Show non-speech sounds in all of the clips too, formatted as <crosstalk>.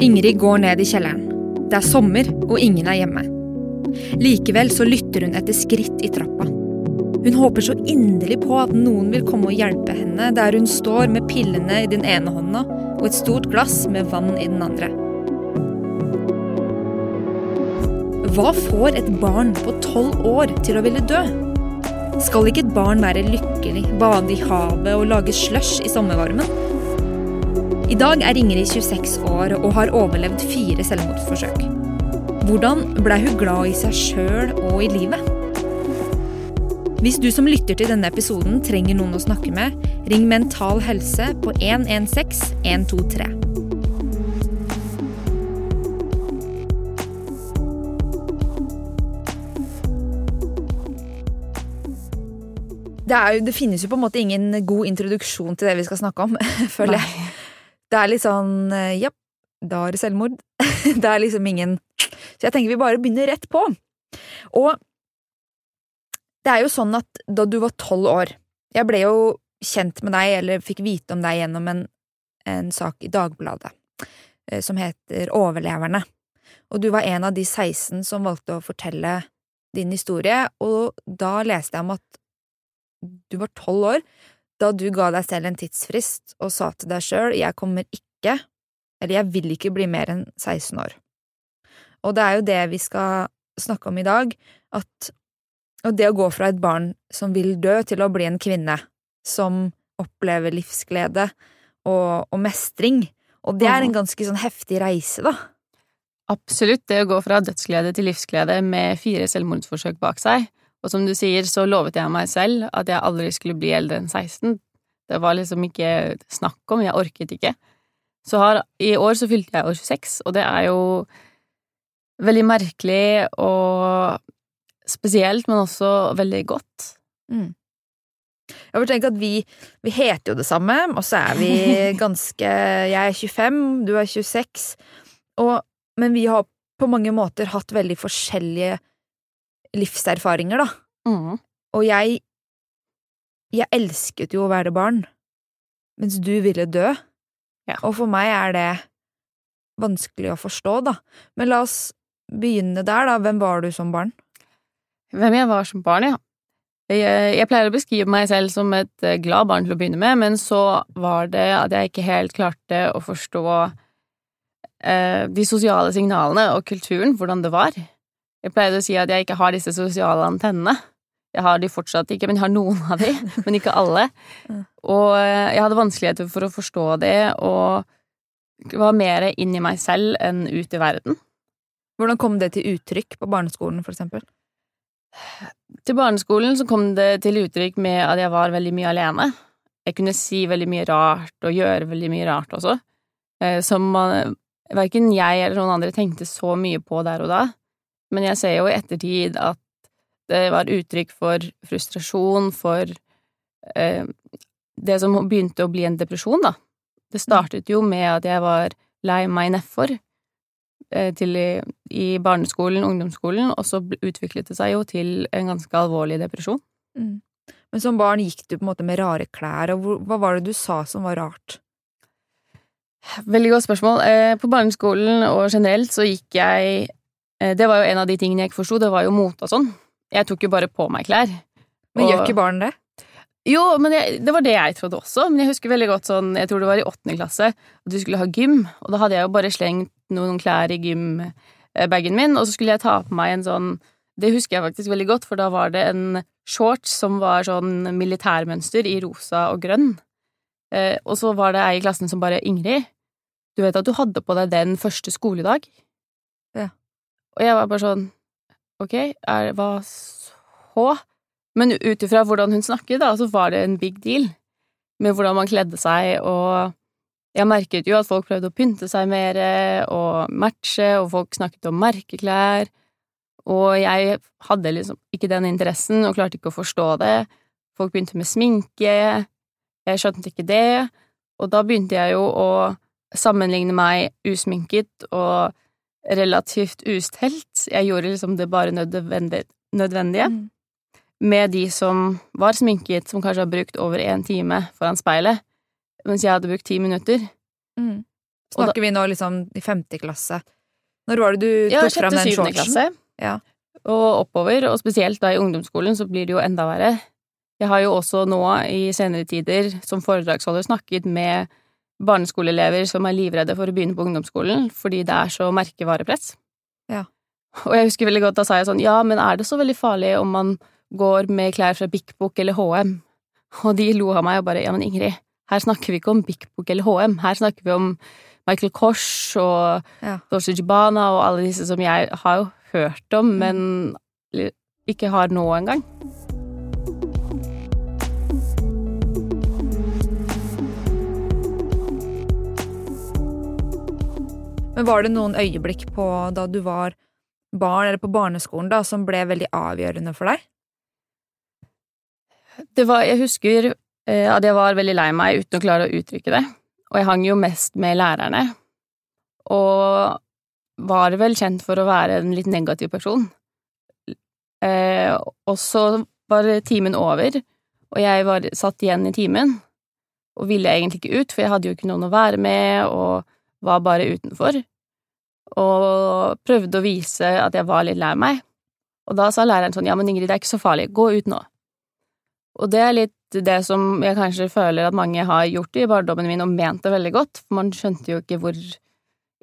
Ingrid går ned i kjelleren. Det er sommer, og ingen er hjemme. Likevel så lytter hun etter skritt i trappa. Hun håper så inderlig på at noen vil komme og hjelpe henne der hun står med pillene i den ene hånda og et stort glass med vann i den andre. Hva får et barn på tolv år til å ville dø? Skal ikke et barn være lykkelig, bade i havet og lage slush i sommervarmen? I dag er Ingrid 26 år og har overlevd fire selvmordsforsøk. Hvordan ble hun glad i seg sjøl og i livet? Hvis du som lytter til denne episoden trenger noen å snakke med, ring Mental Helse på 116 123. Det, jo, det, finnes jo på en måte ingen god introduksjon til det vi skal snakke om, <laughs> føler jeg. Det er litt sånn eh, ja, da er det selvmord. <laughs> det er liksom ingen Så jeg tenker vi bare begynner rett på. Og det er jo sånn at da du var tolv år Jeg ble jo kjent med deg, eller fikk vite om deg gjennom en, en sak i Dagbladet eh, som heter Overleverne. Og du var en av de 16 som valgte å fortelle din historie, og da leste jeg om at du var tolv år da du ga deg selv en tidsfrist og sa til deg sjøl jeg kommer ikke, eller jeg vil ikke bli mer enn 16 år. Og det er jo det vi skal snakke om i dag, at og det å gå fra et barn som vil dø, til å bli en kvinne som opplever livsglede og, og mestring, og det er en ganske sånn heftig reise, da. Absolutt, det å gå fra dødsglede til livsglede med fire selvmordsforsøk bak seg, og som du sier, så lovet jeg meg selv at jeg aldri skulle bli eldre enn 16. Det var liksom ikke snakk om, jeg orket ikke. Så har, i år så fylte jeg år 26, og det er jo veldig merkelig og spesielt, men også veldig godt. Mm. Jeg vil tenke at vi, vi heter jo det samme, og så er vi <laughs> ganske Jeg er 25, du er 26, og, men vi har på mange måter hatt veldig forskjellige livserfaringer, da. Mm. Og jeg Jeg elsket jo å være barn, mens du ville dø. Ja. Og for meg er det vanskelig å forstå, da. Men la oss begynne der, da. Hvem var du som barn? Hvem jeg var som barn, ja. Jeg, jeg, pleier å beskrive meg selv som et eh, glad barn til å begynne med, men så var det at jeg ikke helt klarte å forstå eh, de sosiale signalene og kulturen, hvordan det var. Jeg pleide å si at jeg ikke har disse sosiale antennene. Jeg har de fortsatt ikke, men jeg har noen av de, <laughs> men ikke alle. Og eh, jeg hadde vanskeligheter for å forstå det, og var mer inni meg selv enn ut i verden. Hvordan kom det til uttrykk på barneskolen, for eksempel? Til barneskolen så kom det til uttrykk med at jeg var veldig mye alene. Jeg kunne si veldig mye rart, og gjøre veldig mye rart også, eh, som man, verken jeg eller noen andre tenkte så mye på der og da men jeg ser jo i ettertid at det var uttrykk for frustrasjon, for eh, det som begynte å bli en depresjon, da. Det mm. startet jo med at jeg var lei meg nedfor eh, til i, i, barneskolen, ungdomsskolen, og så utviklet det seg jo til en ganske alvorlig depresjon. Mm. Men som barn gikk du på en måte med rare klær, og hva var det du sa som var rart? Veldig godt spørsmål. Eh, på barneskolen og generelt så gikk jeg det var jo en av de tingene jeg ikke forsto, det var jo mote og sånn. Jeg tok jo bare på meg klær. Men og... gjør ikke barn det? Jo, men jeg, det var det jeg trodde også. Men jeg husker veldig godt sånn, jeg tror det var i åttende klasse, at vi skulle ha gym, og da hadde jeg jo bare slengt noen klær i gymbagen min, og så skulle jeg ta på meg en sånn Det husker jeg faktisk veldig godt, for da var det en shorts som var sånn militærmønster i rosa og grønn. Eh, og så var det ei i klassen som bare Ingrid, du vet at du hadde på deg den første skoledag? Og jeg var bare sånn Ok, er, hva så? Men ut ifra hvordan hun snakket, da, så var det en big deal med hvordan man kledde seg, og jeg merket jo at folk prøvde å pynte seg mer og matche, og folk snakket om merkeklær, og jeg hadde liksom ikke den interessen og klarte ikke å forstå det. Folk begynte med sminke, jeg skjønte ikke det, og da begynte jeg jo å sammenligne meg usminket og relativt ustelt. Jeg gjorde liksom det bare nødvendige. Mm. Med de som var sminket, som kanskje har brukt over én time foran speilet, mens jeg hadde brukt ti minutter. Mm. Snakker vi nå liksom i femte klasse? Når var det du Ja, tok fram sjette, den syvende shortsen? klasse. Ja. Og oppover, og spesielt da i ungdomsskolen, så blir det jo enda verre. Jeg har jo også nå i senere tider som foredragsholder snakket med barneskoleelever som er livredde for å begynne på ungdomsskolen fordi det er så merkevarepress. Ja. Og jeg husker veldig godt da sa jeg sånn, ja, men er det så veldig farlig om man går med klær fra Bik Bok eller HM? Og de lo av meg og bare, ja, men Ingrid, her snakker vi ikke om Bik Bok eller HM, her snakker vi om Michael Kors og Ja. Dolce Jibana og alle disse som jeg har jo hørt om, men ikke har nå engang. Men var det noen øyeblikk på da du var barn, eller på barneskolen, da, som ble veldig avgjørende for deg? Det var, jeg husker eh, at jeg var veldig lei meg uten å klare å uttrykke det, og jeg hang jo mest med lærerne, og var vel kjent for å være en litt negativ person. Eh, og så var timen over, og jeg var satt igjen i timen, og ville egentlig ikke ut, for jeg hadde jo ikke noen å være med, og var bare utenfor, og prøvde å vise at jeg var litt lei meg. Og da sa læreren sånn, ja, men Ingrid, det er ikke så farlig, gå ut nå. Og det er litt det som jeg kanskje føler at mange har gjort i barndommen min og ment det veldig godt, for man skjønte jo ikke hvor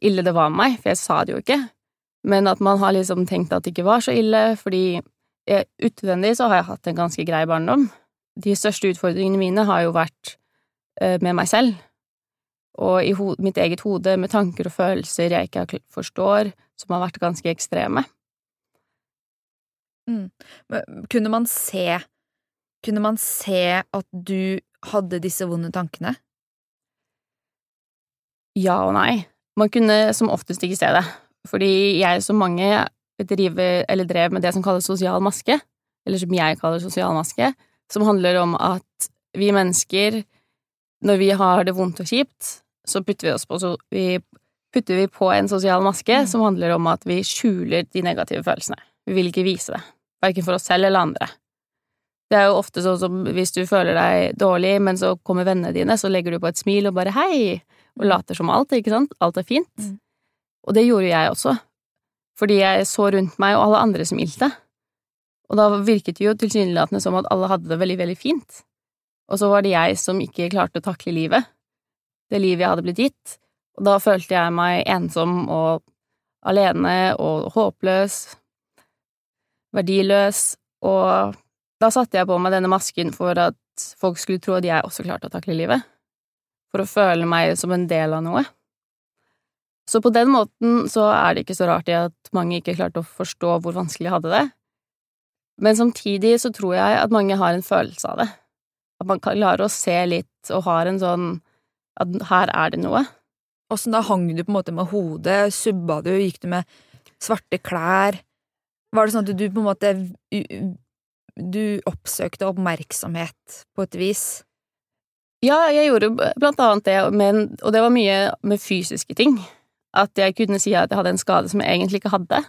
ille det var med meg, for jeg sa det jo ikke, men at man har liksom tenkt at det ikke var så ille, fordi utvendig så har jeg hatt en ganske grei barndom. De største utfordringene mine har jo vært eh, med meg selv, og i mitt eget hode med tanker og følelser jeg ikke forstår, som har vært ganske ekstreme. Men Kunne man se Kunne man se at du hadde disse vonde tankene? Ja og nei. Man kunne som oftest ikke se det, fordi jeg som mange driver, eller drev med det som kalles sosial maske, eller som jeg kaller sosial maske, som handler om at vi mennesker, når vi har det vondt og kjipt, så putter vi oss på, så vi putter vi på en sosial maske Mm. som handler om at vi skjuler de negative følelsene. Vi vil ikke vise det, verken for oss selv eller andre. Det er jo ofte sånn som hvis du føler deg dårlig, men så kommer vennene dine, så legger du på et smil og bare hei, og later som alt, ikke sant? Alt er fint. Mm. Og det gjorde jeg også, fordi jeg så rundt meg og alle andre smilte. Og da virket det jo tilsynelatende som at alle hadde det veldig, veldig fint. Og så var det jeg som ikke klarte å takle livet, det livet jeg hadde blitt gitt, og da følte jeg meg ensom og alene og håpløs, verdiløs, og da satte jeg på meg denne masken for at folk skulle tro at jeg også klarte å takle livet for å føle meg som en del av noe. Så på den måten så er det ikke så rart i at mange ikke klarte å forstå hvor vanskelig jeg hadde det. Men samtidig så tror jeg at mange har en følelse av det. At man klarer å se litt og har en sånn at her er det noe. Åssen da hang du på en måte med hodet? Subba du? Gikk du med svarte klær? Var det sånn at du på en måte Du oppsøkte oppmerksomhet på et vis? Ja, jeg gjorde blant annet det, men, og det var mye med fysiske ting. At jeg kunne si at jeg hadde en skade som jeg egentlig ikke hadde.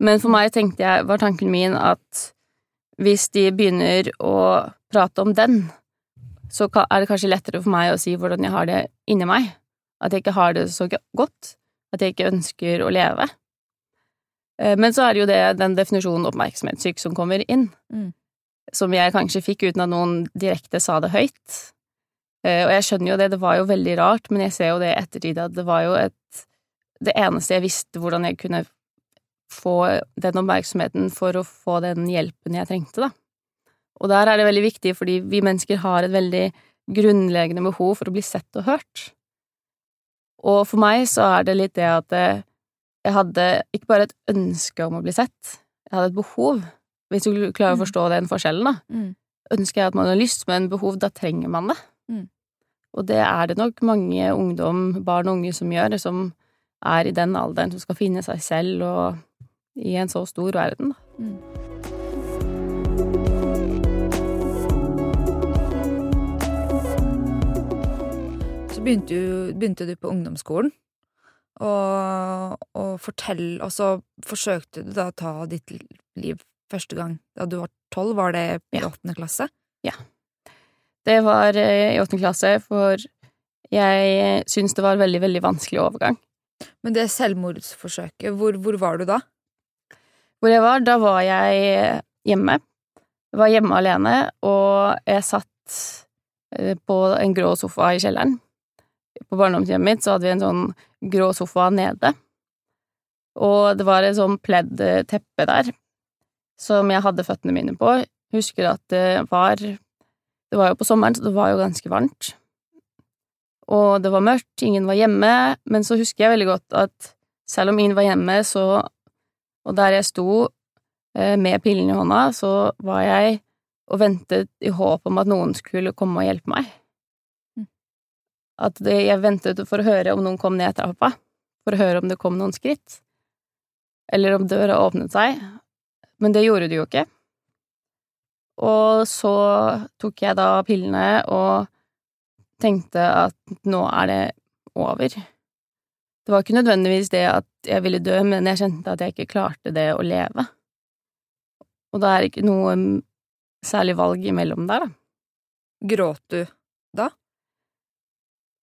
Men for meg tenkte jeg, var tanken min at hvis de begynner å prate om den, så er det kanskje lettere for meg å si hvordan jeg har det inni meg. At jeg ikke har det så godt. At jeg ikke ønsker å leve. Men så er det jo det, den definisjonen oppmerksomhetssyk som kommer inn. Mm. Som jeg kanskje fikk uten at noen direkte sa det høyt. Uh, og jeg skjønner jo det, det var jo veldig rart, men jeg ser jo det i ettertid at det var jo et Det eneste jeg visste hvordan jeg kunne få den oppmerksomheten for å få den hjelpen jeg trengte, da. Og der er det veldig viktig, fordi vi mennesker har et veldig grunnleggende behov for å bli sett og hørt. Og for meg så er det litt det at eh, jeg hadde ikke bare et ønske om å bli sett, jeg hadde et behov. Hvis du klarer å forstå den forskjellen, da. Mm. Ønsker jeg at man har lyst, men behov, da trenger man det. Mm. Og det er det nok mange ungdom, barn og unge som gjør, som er i den alderen som skal finne seg selv og i en så stor verden. Da. Mm. Så begynte du, begynte du på ungdomsskolen, og, og fortell Og så forsøkte du da å ta ditt liv første gang da du var tolv. Var det i Ja. åttende klasse? Det var eh, i åttende klasse, for Jeg syns det var veldig, veldig vanskelig overgang. Men det selvmordsforsøket, hvor, hvor var du da? Hvor jeg var? Da var jeg hjemme. Jeg var hjemme alene, og jeg satt eh, på en grå sofa i kjelleren. På barndomshjemmet mitt så hadde vi en sånn grå sofa nede, og det var et sånn pledd teppe der som jeg hadde føttene mine på. Husker at det var Det var jo på sommeren, så det var jo ganske varmt. Og det var mørkt, ingen var hjemme, men så husker jeg veldig godt at selv om ingen var hjemme, så Og der jeg sto eh, med pillen i hånda, så var jeg og ventet i håp om at noen skulle komme og hjelpe meg. At det, jeg ventet for å høre om noen kom ned trappa, for å høre om det kom noen skritt, eller om døra åpnet seg, men det gjorde det jo ikke. Og så tok jeg da pillene og tenkte at nå er det over. Det var ikke nødvendigvis det at jeg ville dø, men jeg kjente at jeg ikke klarte det å leve. Og da er ikke noe særlig valg imellom der, da. Gråt du?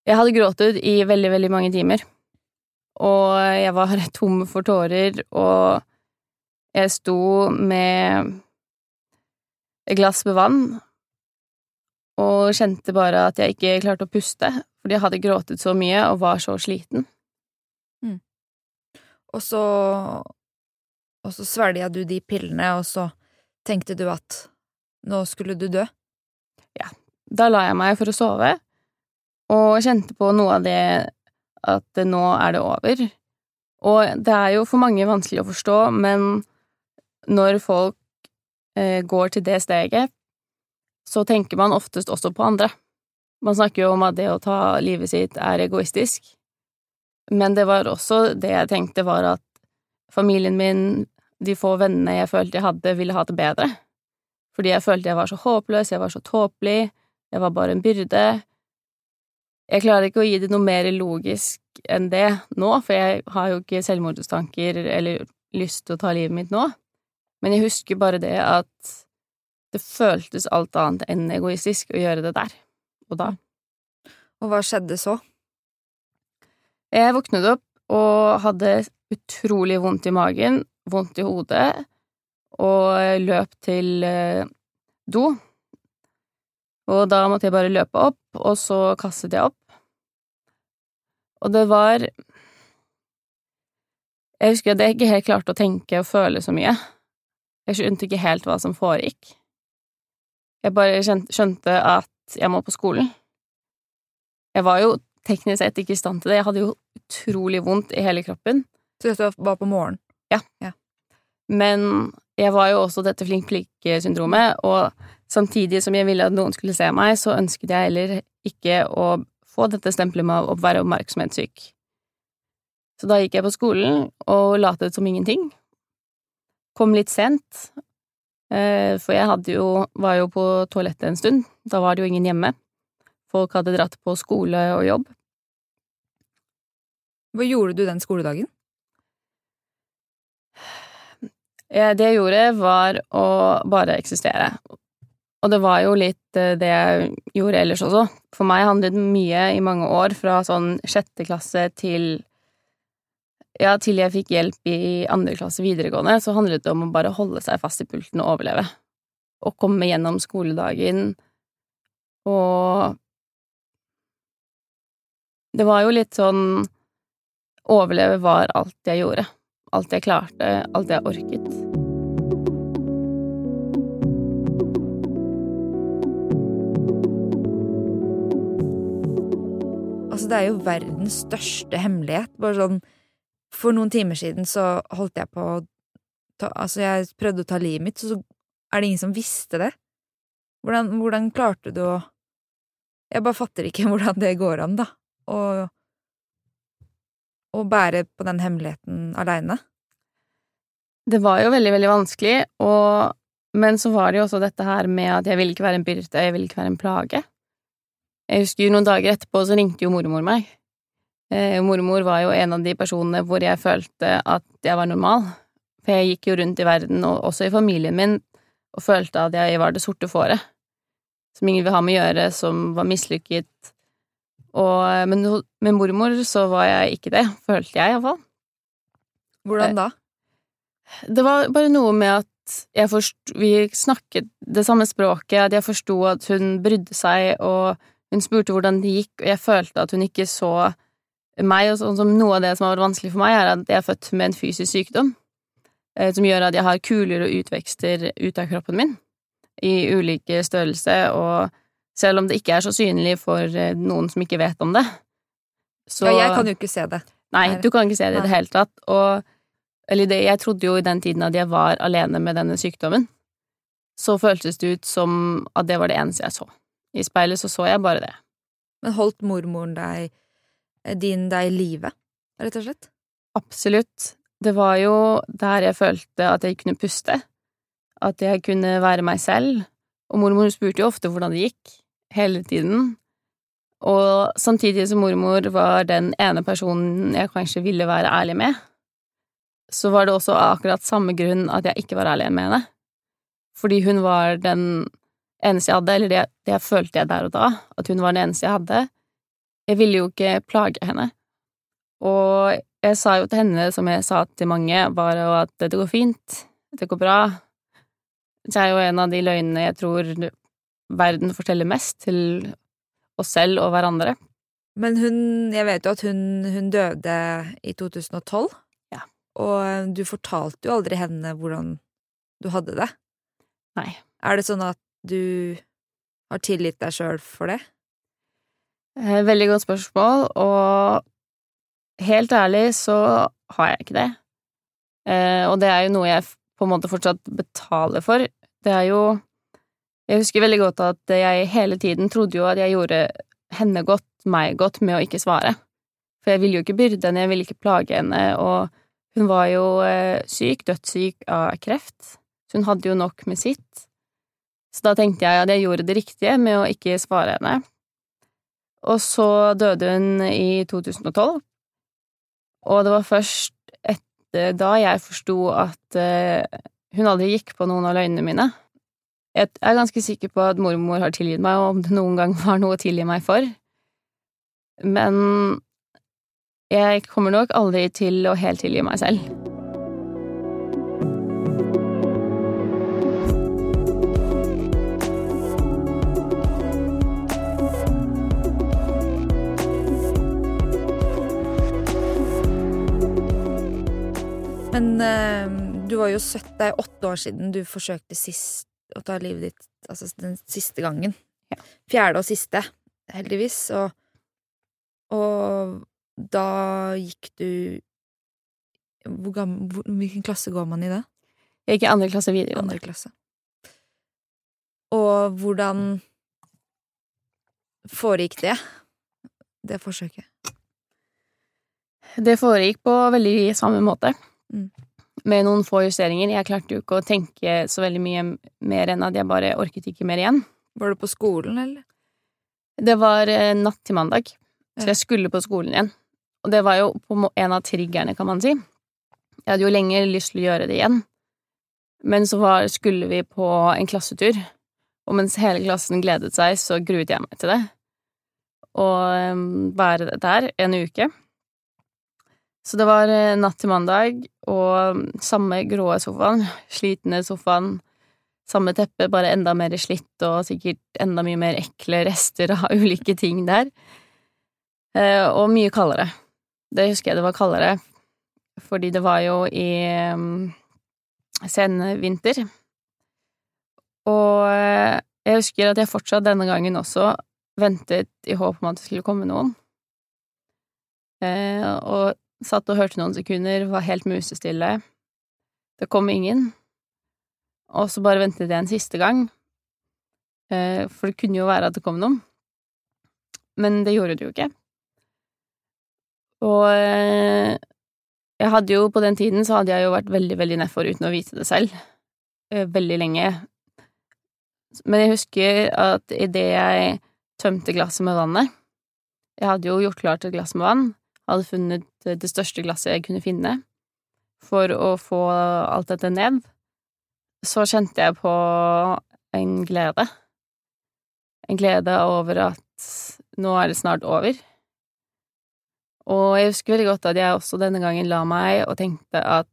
Jeg hadde gråtet i veldig, veldig mange timer. Og jeg var <laughs> tom for tårer, og jeg sto med et glass med vann og kjente bare at jeg ikke klarte å puste, fordi jeg hadde gråtet så mye og var så sliten. Og så Og så svelga du de pillene, og så tenkte du at nå skulle du dø? Ja. Da la jeg meg for å sove, og kjente på noe av det at nå er det over. Og det er jo for mange vanskelig å forstå, men når folk eh, går til det steget, så tenker man oftest også på andre. Man snakker jo om at det å ta livet sitt er egoistisk, men det var også det jeg tenkte var at familien min, de få vennene jeg følte jeg hadde, ville ha det bedre. Fordi jeg følte jeg var så håpløs, jeg var så tåpelig, jeg var bare en byrde. Jeg klarer ikke å gi det noe mer logisk enn det nå, for jeg har jo ikke selvmordstanker eller lyst til å ta livet mitt nå, men jeg husker bare det at det føltes alt annet enn egoistisk å gjøre det der og da. Og hva skjedde så? Jeg våknet opp og hadde utrolig vondt i magen, vondt i hodet, og løp til eh, do. Og da måtte jeg bare løpe opp, og så kastet jeg opp. Og det var Jeg husker at jeg ikke helt klarte å tenke og føle så mye. Jeg skjønte ikke helt hva som foregikk. Jeg bare skjønte at jeg må på skolen. Jeg var jo teknisk sett ikke i stand til det. Jeg hadde jo utrolig vondt i hele kroppen. Så dette var på morgenen? Men jeg var jo også dette flink-plikk-syndromet, og samtidig som jeg ville at noen skulle se meg, så ønsket jeg heller ikke å få dette stempelet med å være oppmerksomhetssyk. Så da gikk jeg på skolen og latet som ingenting. Kom litt sent, eh, for jeg jo, var jo på toalettet en stund. Da var det jo ingen hjemme. Folk hadde dratt på skole og jobb. Hva gjorde du den skoledagen? Det jeg gjorde, var å bare eksistere. Og det var jo litt eh, det jeg gjorde ellers også. For meg handlet mye i mange år, fra sånn sjette klasse til ja, til jeg fikk hjelp i andre klasse videregående, så handlet det om å bare holde seg fast i pulten og overleve. Og komme gjennom skoledagen og Det var jo litt sånn Overleve var alt jeg gjorde. Alt jeg klarte, alt jeg orket. Altså, det er jo verdens største hemmelighet. Bare sånn For noen timer siden så holdt jeg på å ta Altså, jeg prøvde å ta livet mitt, så er det ingen som visste det. Hvordan, hvordan klarte du å Jeg bare fatter ikke <laughs> hvordan det går an, da. Å bære på den hemmeligheten aleine. Det var jo veldig, veldig vanskelig, og, men så var det jo også dette her med at jeg ville ikke være en byrde, jeg ville ikke være en plage. Jeg husker noen dager etterpå så ringte jo mormor meg. Eh, mormor var jo en av de personene hvor jeg følte at jeg var normal. For jeg gikk jo rundt i verden, og også i familien min, og følte at jeg var det sorte fåret. Som ingen vil ha med å gjøre, som var mislykket. Og, men med mormor så var jeg ikke det, følte jeg iallfall. Hvordan da? Det var bare noe med at vi snakket det samme språket, at jeg forsto at hun brydde seg, og hun spurte hvordan det gikk, og jeg følte at hun ikke så meg, og sånn som noe av det som har vært vanskelig for meg, er at jeg er født med en fysisk sykdom, eh, som gjør at jeg har kuler og utvekster ut av kroppen min, i ulike størrelse, og selv om det ikke er så synlig for eh, noen som ikke vet om det, så Ja, jeg kan jo ikke se det. Nei, du kan ikke se det i det hele tatt. Og eller det, jeg trodde jo i den tiden at jeg var alene med denne sykdommen. Så føltes det ut som at det var det eneste jeg så. I speilet så så jeg bare det. Men holdt mormoren deg din deg i live, rett og slett? Absolutt. Det var jo der jeg følte at jeg kunne puste. At jeg kunne være meg selv. Og mormor spurte jo ofte hvordan det gikk. Hele tiden. Og samtidig som mormor var den ene personen jeg kanskje ville være ærlig med, så var det også akkurat samme grunn at jeg ikke var ærlig med henne. Fordi hun var den eneste jeg hadde, eller det, det følte jeg der og da, at hun var den eneste jeg hadde. Jeg ville jo ikke plage henne. Og jeg sa jo til henne, som jeg sa til mange, bare jo at det går fint, det går bra. Det er jo en av de løgnene jeg tror verden forteller mest til oss selv og hverandre. Men hun Jeg vet jo at hun, hun døde i 2012. Ja. Og du fortalte jo aldri henne hvordan du hadde det. Nei. Er det sånn at du har tilgitt deg sjøl for det? Eh, Veldig godt spørsmål, og helt ærlig så har jeg ikke det. Eh, Og det er jo noe jeg på en måte fortsatt betaler for. Det er jo Jeg husker veldig godt at jeg hele tiden trodde jo at jeg gjorde henne godt, meg godt, med å ikke svare. For jeg ville jo ikke byrde henne, jeg ville ikke plage henne, og hun var jo eh, syk, dødssyk av kreft, så hun hadde jo nok med sitt. Så da tenkte jeg at jeg gjorde det riktige med å ikke svare henne. Og så døde hun i 2012, og det var først etter da jeg forsto at eh, hun aldri gikk på noen av løgnene mine. Jeg er ganske sikker på at mormor har tilgitt meg, og om det noen gang var noe å tilgi meg for. Men jeg kommer nok aldri til å helt tilgi meg selv. Men uh, du var jo 70, det er åtte år siden du forsøkte sist å ta livet ditt, altså den siste gangen. Ja. Fjerde og siste, heldigvis. Og, og da gikk du hvor gammel, hvor, Hvilken klasse går man i da? Jeg gikk i andre klasse videregående. Andre klasse. Og hvordan foregikk det? Det forsøket? Det foregikk på veldig samme måte. Mm. Med noen få justeringer. Jeg klarte jo ikke å tenke så veldig mye mer enn at jeg bare orket ikke mer igjen. Var du på skolen, eller? Det var eh, natt til mandag, så jeg skulle på skolen igjen. Og det var jo på en av triggerne, kan man si. Jeg hadde jo lenge lyst til å gjøre det igjen. Men så var, skulle vi på en klassetur, og mens hele klassen gledet seg, så gruet jeg meg til det. Og eh, være der en uke. Så det var eh, natt til mandag, og samme grå sofaen, slitne sofaen, samme teppe, bare enda mer slitt og sikkert enda mye mer ekle rester av <laughs> ulike ting der. Eh, og mye kaldere. Det husker jeg det var kaldere, fordi det var jo i um, senvinter. Og eh, jeg husker at jeg fortsatt denne gangen også ventet i håp om at det skulle komme noen. Eh, og satt og hørte noen sekunder, var helt musestille. Det kom ingen. Og så bare ventet jeg en siste gang, eh, for det kunne jo være at det kom noen. Men det gjorde det jo ikke. Og eh, jeg hadde jo på den tiden så hadde jeg jo vært veldig, veldig nedfor uten å vite det selv. Eh, Veldig lenge. Men jeg husker at idet jeg tømte glasset med vannet Jeg hadde jo gjort klart et glass med vann, hadde funnet det største glasset jeg kunne finne for å få alt dette ned, så kjente jeg på en glede. En glede over at nå er det snart over. Og jeg husker veldig godt at jeg også denne gangen la meg og tenkte at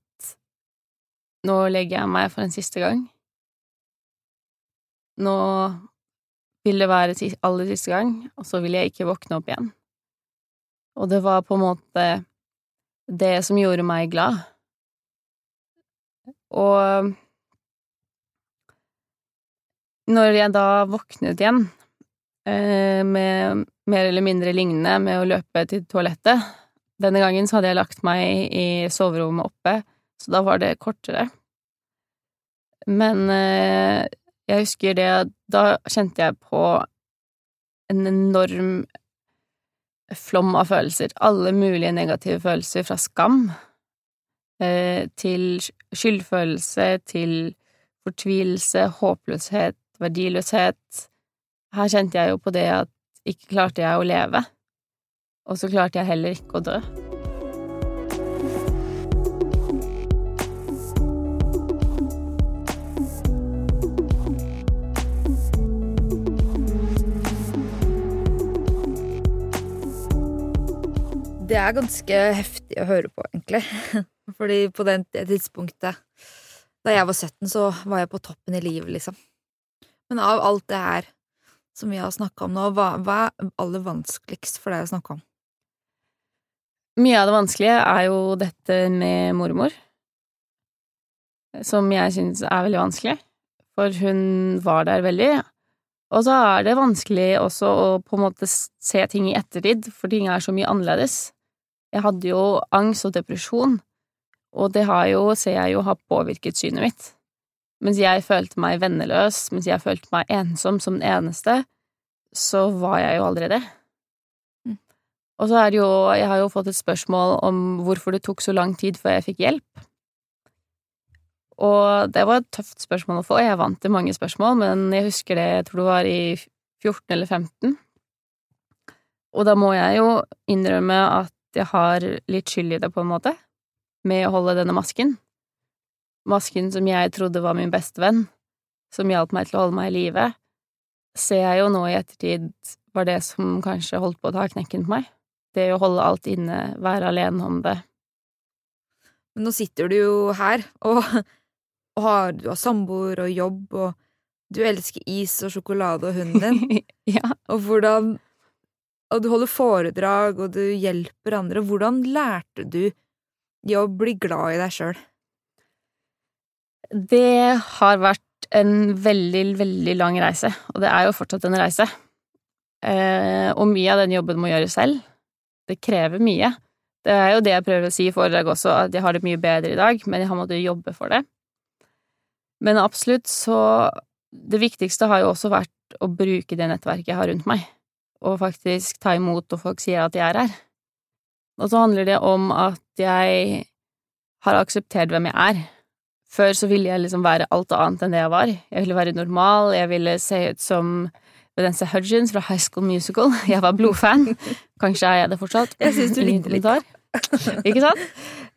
nå legger jeg meg for en siste gang. Nå vil det være aller siste gang, og så vil jeg ikke våkne opp igjen. Og det var på en måte det som gjorde meg glad. Og når jeg da våknet igjen, eh, med mer eller mindre lignende med å løpe til toalettet Denne gangen så hadde jeg lagt meg i soverommet oppe, så da var det kortere. Men eh, jeg husker det Da kjente jeg på en enorm flom av følelser. Alle mulige negative følelser, fra skam eh, til skyldfølelse, til fortvilelse, håpløshet, verdiløshet. Her kjente jeg jo på det at ikke klarte jeg å leve, og så klarte jeg heller ikke å dø. Er ganske heftig å høre på, egentlig. <laughs> Fordi på det tidspunktet da jeg var 17, så var jeg på toppen i livet, liksom. Men av alt det her som vi har snakka om nå, hva, hva, er aller vanskeligst for deg å snakke om? Mye av det vanskelige er jo dette med mormor, som jeg syns er veldig vanskelig, for hun var der veldig. Og så er det vanskelig også å på en måte se ting i ettertid, for ting er så mye annerledes. Jeg hadde jo angst og depresjon, og det har jo, ser jeg jo, har påvirket synet mitt. Mens jeg følte meg venneløs, mens jeg følte meg ensom som den eneste, så var jeg jo aldri det. Mm. Og så er det jo Jeg har jo fått et spørsmål om hvorfor det tok så lang tid før jeg fikk hjelp. Og det var et tøft spørsmål å få. Jeg vant til mange spørsmål, men jeg husker det, jeg tror det var i 14 eller 15. Og da må jeg jo innrømme at jeg har litt skyld i det, på en måte, med å holde denne masken. Masken som jeg trodde var min beste venn, som hjalp meg til å holde meg i live, ser jeg jo nå i ettertid var det som kanskje holdt på å ta knekken på meg. Det å holde alt inne, være alene om det. Men nå sitter du jo her, og, og har, du har samboer og jobb, og du elsker is og sjokolade og hunden din. <laughs> ja. Og hvordan Og du holder foredrag, og du hjelper andre. Hvordan lærte du i å bli glad i deg sjøl? Det har vært en veldig, veldig lang reise, og det er jo fortsatt en reise. Eh, og mye av den jobben må gjøres selv. Det krever mye. Det er jo det jeg prøver å si i foredrag også, at jeg har det mye bedre i dag, men jeg har måttet jobbe for det. Men absolutt så Det viktigste har jo også vært å bruke det nettverket jeg har rundt meg, og faktisk ta imot når folk sier at jeg er her. Og så handler det om at jeg har akseptert hvem jeg er. Før så ville jeg liksom være alt annet enn det jeg var. Jeg ville være normal, jeg ville se ut som Vanessa Hudgens fra High School Musical. <laughs> Jeg var blodfan. Kanskje er jeg det fortsatt. Jeg syns du ligner litt. Ikke sant?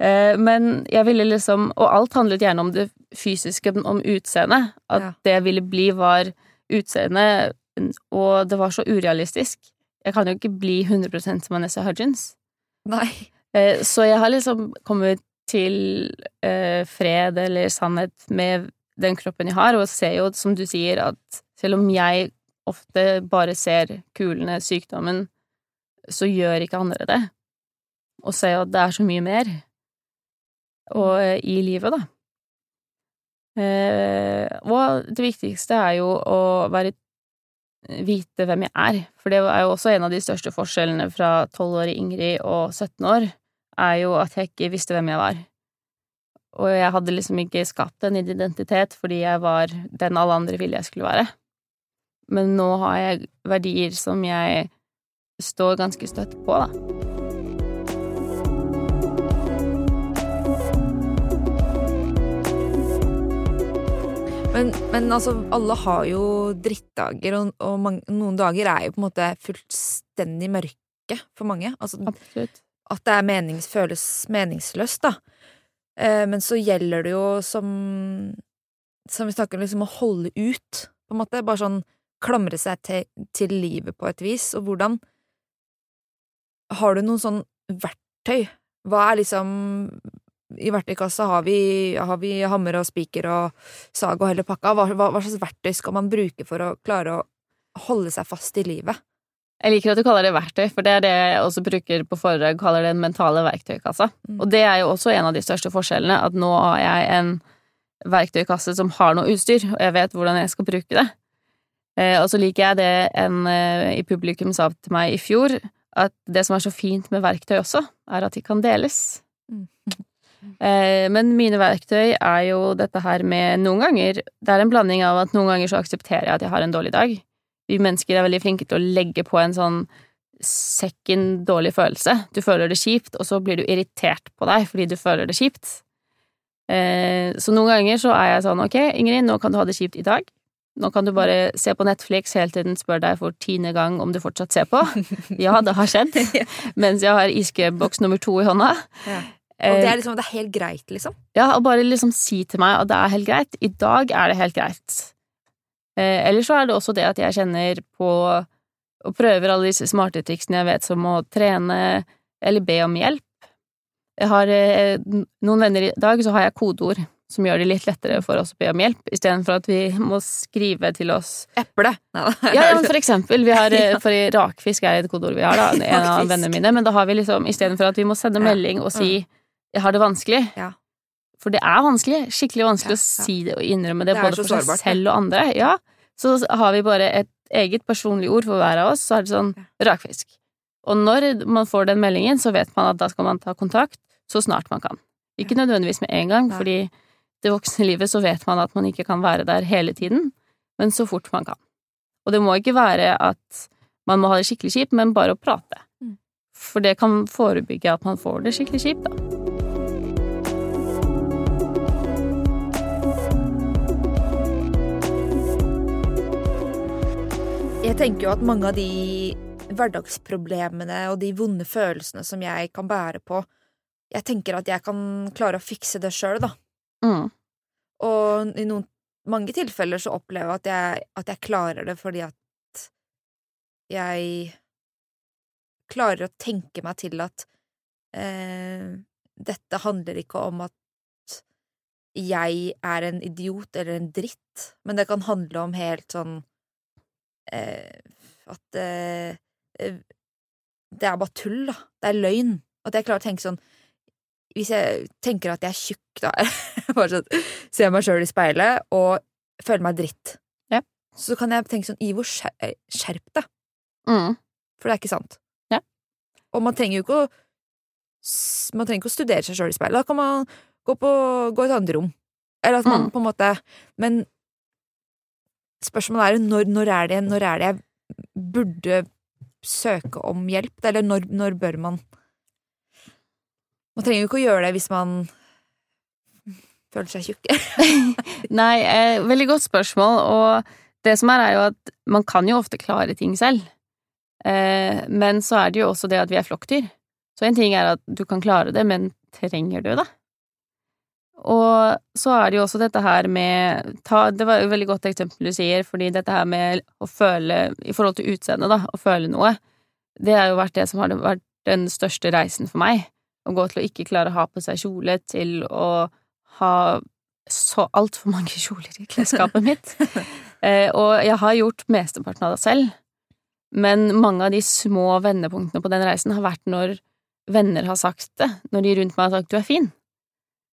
Eh, men jeg ville liksom Og alt handlet gjerne om det fysiske, om utseendet. At ja. det jeg ville bli, var utseendet, og det var så urealistisk. Jeg kan jo ikke bli 100 som Vanessa Hudgens. Nei. Eh, så jeg har liksom kommet til eh, fred eller sannhet med den kroppen jeg har, og ser jo, som du sier, at selv om jeg ofte bare ser kulene, sykdommen, så gjør ikke andre det. Og ser jo at det er så mye mer og, eh, i livet, da. Og det viktigste er jo å være vite hvem jeg er, for det er jo også en av de største forskjellene fra tolvårige Ingrid og 17 år er jo at jeg ikke visste hvem jeg var. Og jeg hadde liksom ikke skapt en identitet fordi jeg var den alle andre ville jeg skulle være. Men nå har jeg verdier som jeg står ganske støtt på, da. Men, men, altså, alle har jo drittdager, og, og mange, noen dager er jo på en måte fullstendig mørke for mange. Altså, Absolutt at det menings, føles meningsløst, da. Eh, men så gjelder det jo som Som vi snakker om, liksom å holde ut, på en måte. Bare sånn klamre seg til, til livet på et vis. Og hvordan Har du noen sånn verktøy. Hva er liksom I verktøykassa har vi, har vi hammer og spiker og sag og hele pakka. Hva, hva, hva slags verktøy skal man bruke for å klare å holde seg fast i livet? Jeg liker at du kaller det verktøy, for det er det jeg også bruker på foredrag, kaller det den mentale verktøykassa. Mm. Og det er jo også en av de største forskjellene, at nå har jeg en verktøykasse som har noe utstyr, og jeg vet hvordan jeg skal bruke det. Eh, og så liker jeg det en eh, i publikum sa til meg i fjor, at det som er så fint med verktøy også, er at de kan deles. Eh, men mine verktøy er jo dette her med noen ganger Det er en blanding av at noen ganger så aksepterer jeg at jeg har en dårlig dag. Vi mennesker er veldig flinke til å legge på en sånn second dårlig følelse. Du føler det kjipt, og så blir du irritert på deg fordi du føler det kjipt. Eh, så noen ganger så er jeg sånn ok, Ingrid, nå kan du ha det kjipt i dag. Nå kan du bare se på Netflix hele tiden, spør deg for tiende gang om du fortsatt ser på. <laughs> Ja, det har skjedd. Mens jeg har iskeboks nummer to i hånda. Og det Eh, er liksom, det er helt greit, liksom. ja, og bare liksom si til meg at det er helt greit. I dag er det helt greit. Eh, eller så er det også det at jeg kjenner på og prøver alle disse smarte triksene jeg vet, som å trene eller be om hjelp. Jeg har eh, noen venner i dag, så har jeg kodeord som gjør det litt lettere for oss å be om hjelp, istedenfor at vi må skrive til oss Eple. Ja, ja, men for eksempel, vi har, <laughs> eh, for rakfisk er et kodeord vi har, da, en <laughs> av vennene mine, men da har vi liksom, istedenfor at vi må sende melding og si 'jeg har det vanskelig', Ja. for det er vanskelig, skikkelig vanskelig Ja, å si det og innrømme det, Det både for seg sårbart, selv og andre, ja, så har vi bare et eget personlig ord for hver av oss, så er det sånn rakfisk. Og når man får den meldingen, så vet man at da skal man ta kontakt så snart man kan. Ikke nødvendigvis med en gang, fordi det voksne livet så vet man at man ikke kan være der hele tiden, men så fort man kan. Og det må ikke være at man må ha det skikkelig kjipt, men bare å prate. Mm. For det kan forebygge at man får det skikkelig kjipt, da. Jeg tenker jo at mange av de hverdagsproblemene og de vonde følelsene som jeg kan bære på, jeg tenker at jeg kan klare å fikse det sjøl, da. Mm. Og i noen mange tilfeller så opplever jeg at jeg, at jeg klarer det fordi at jeg klarer å tenke meg til at eh, dette handler ikke om at jeg er en idiot eller en dritt, men det kan handle om helt sånn At eh, eh, det er bare tull, da. Det er løgn. At jeg klarer å tenke sånn Hvis jeg tenker at jeg er tjukk, da <laughs> Bare sånn Ser meg sjøl i speilet og føler meg dritt. Ja. Så kan jeg tenke sånn Ivo, skjer- skjerp deg. Mm. For det er ikke sant. Ja. Og man trenger jo ikke å Man trenger ikke å studere seg sjøl i speilet. Da kan man gå, på, gå i et annet rom. Eller at man Mm. på en måte Men spørsmålet er når, når, er det, når er det jeg burde søke om hjelp? Eller når, når bør man Man trenger jo ikke å gjøre det hvis man føler seg tjukk. <laughs> Nei, eh, veldig godt spørsmål, og det som er, er jo at man kan jo ofte klare ting selv. Eh, men så er det jo også det at vi er flokkdyr. Så en ting er at du kan klare det, men trenger du det? Og så er det jo også dette her med ta, Det var et veldig godt eksempel du sier, fordi dette her med å føle I forhold til utseendet, da, å føle noe, det har jo vært det som har vært den største reisen for meg. Å gå til å ikke klare å ha på seg kjole, til å ha så altfor mange <laughs> kjoler i klesskapet mitt. <laughs> eh, og jeg har gjort mesteparten av det selv, men mange av de små vendepunktene på den reisen har vært når venner har sagt det, når de rundt meg har sagt 'du er fin'.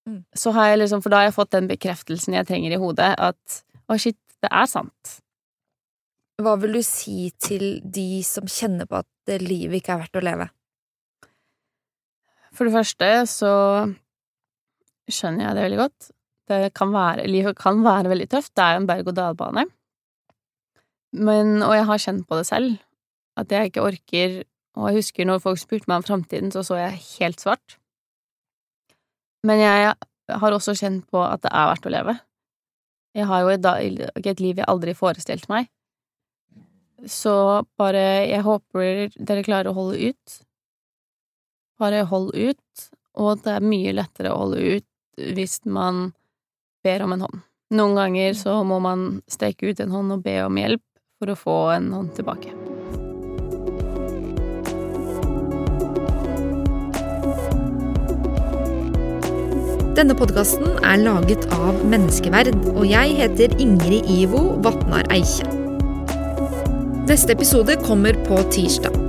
Mm. Så har jeg liksom, For da har jeg fått den bekreftelsen jeg trenger i hodet, at å, shit, det er sant. Hva vil du si til de som kjenner på at livet ikke er verdt å leve? For det første så skjønner jeg det veldig godt. Det kan være, livet kan være veldig tøft. Det er jo en berg-og-dal-bane. Men, og jeg har kjent på det selv, at jeg ikke orker Og jeg husker når folk spurte meg om framtiden, så så jeg helt svart. Men jeg har også kjent på at det er verdt å leve. Jeg har jo et, et liv jeg aldri forestilte meg. Så bare Jeg håper dere klarer å holde ut. Bare hold ut, og det er mye lettere å holde ut hvis man ber om en hånd. Noen ganger så må man strekke ut en hånd og be om hjelp for å få en hånd tilbake. Denne podkasten er laget av Menneskeverd, og jeg heter Ingrid Ivo Vatnar Eikje. Neste episode kommer på tirsdag.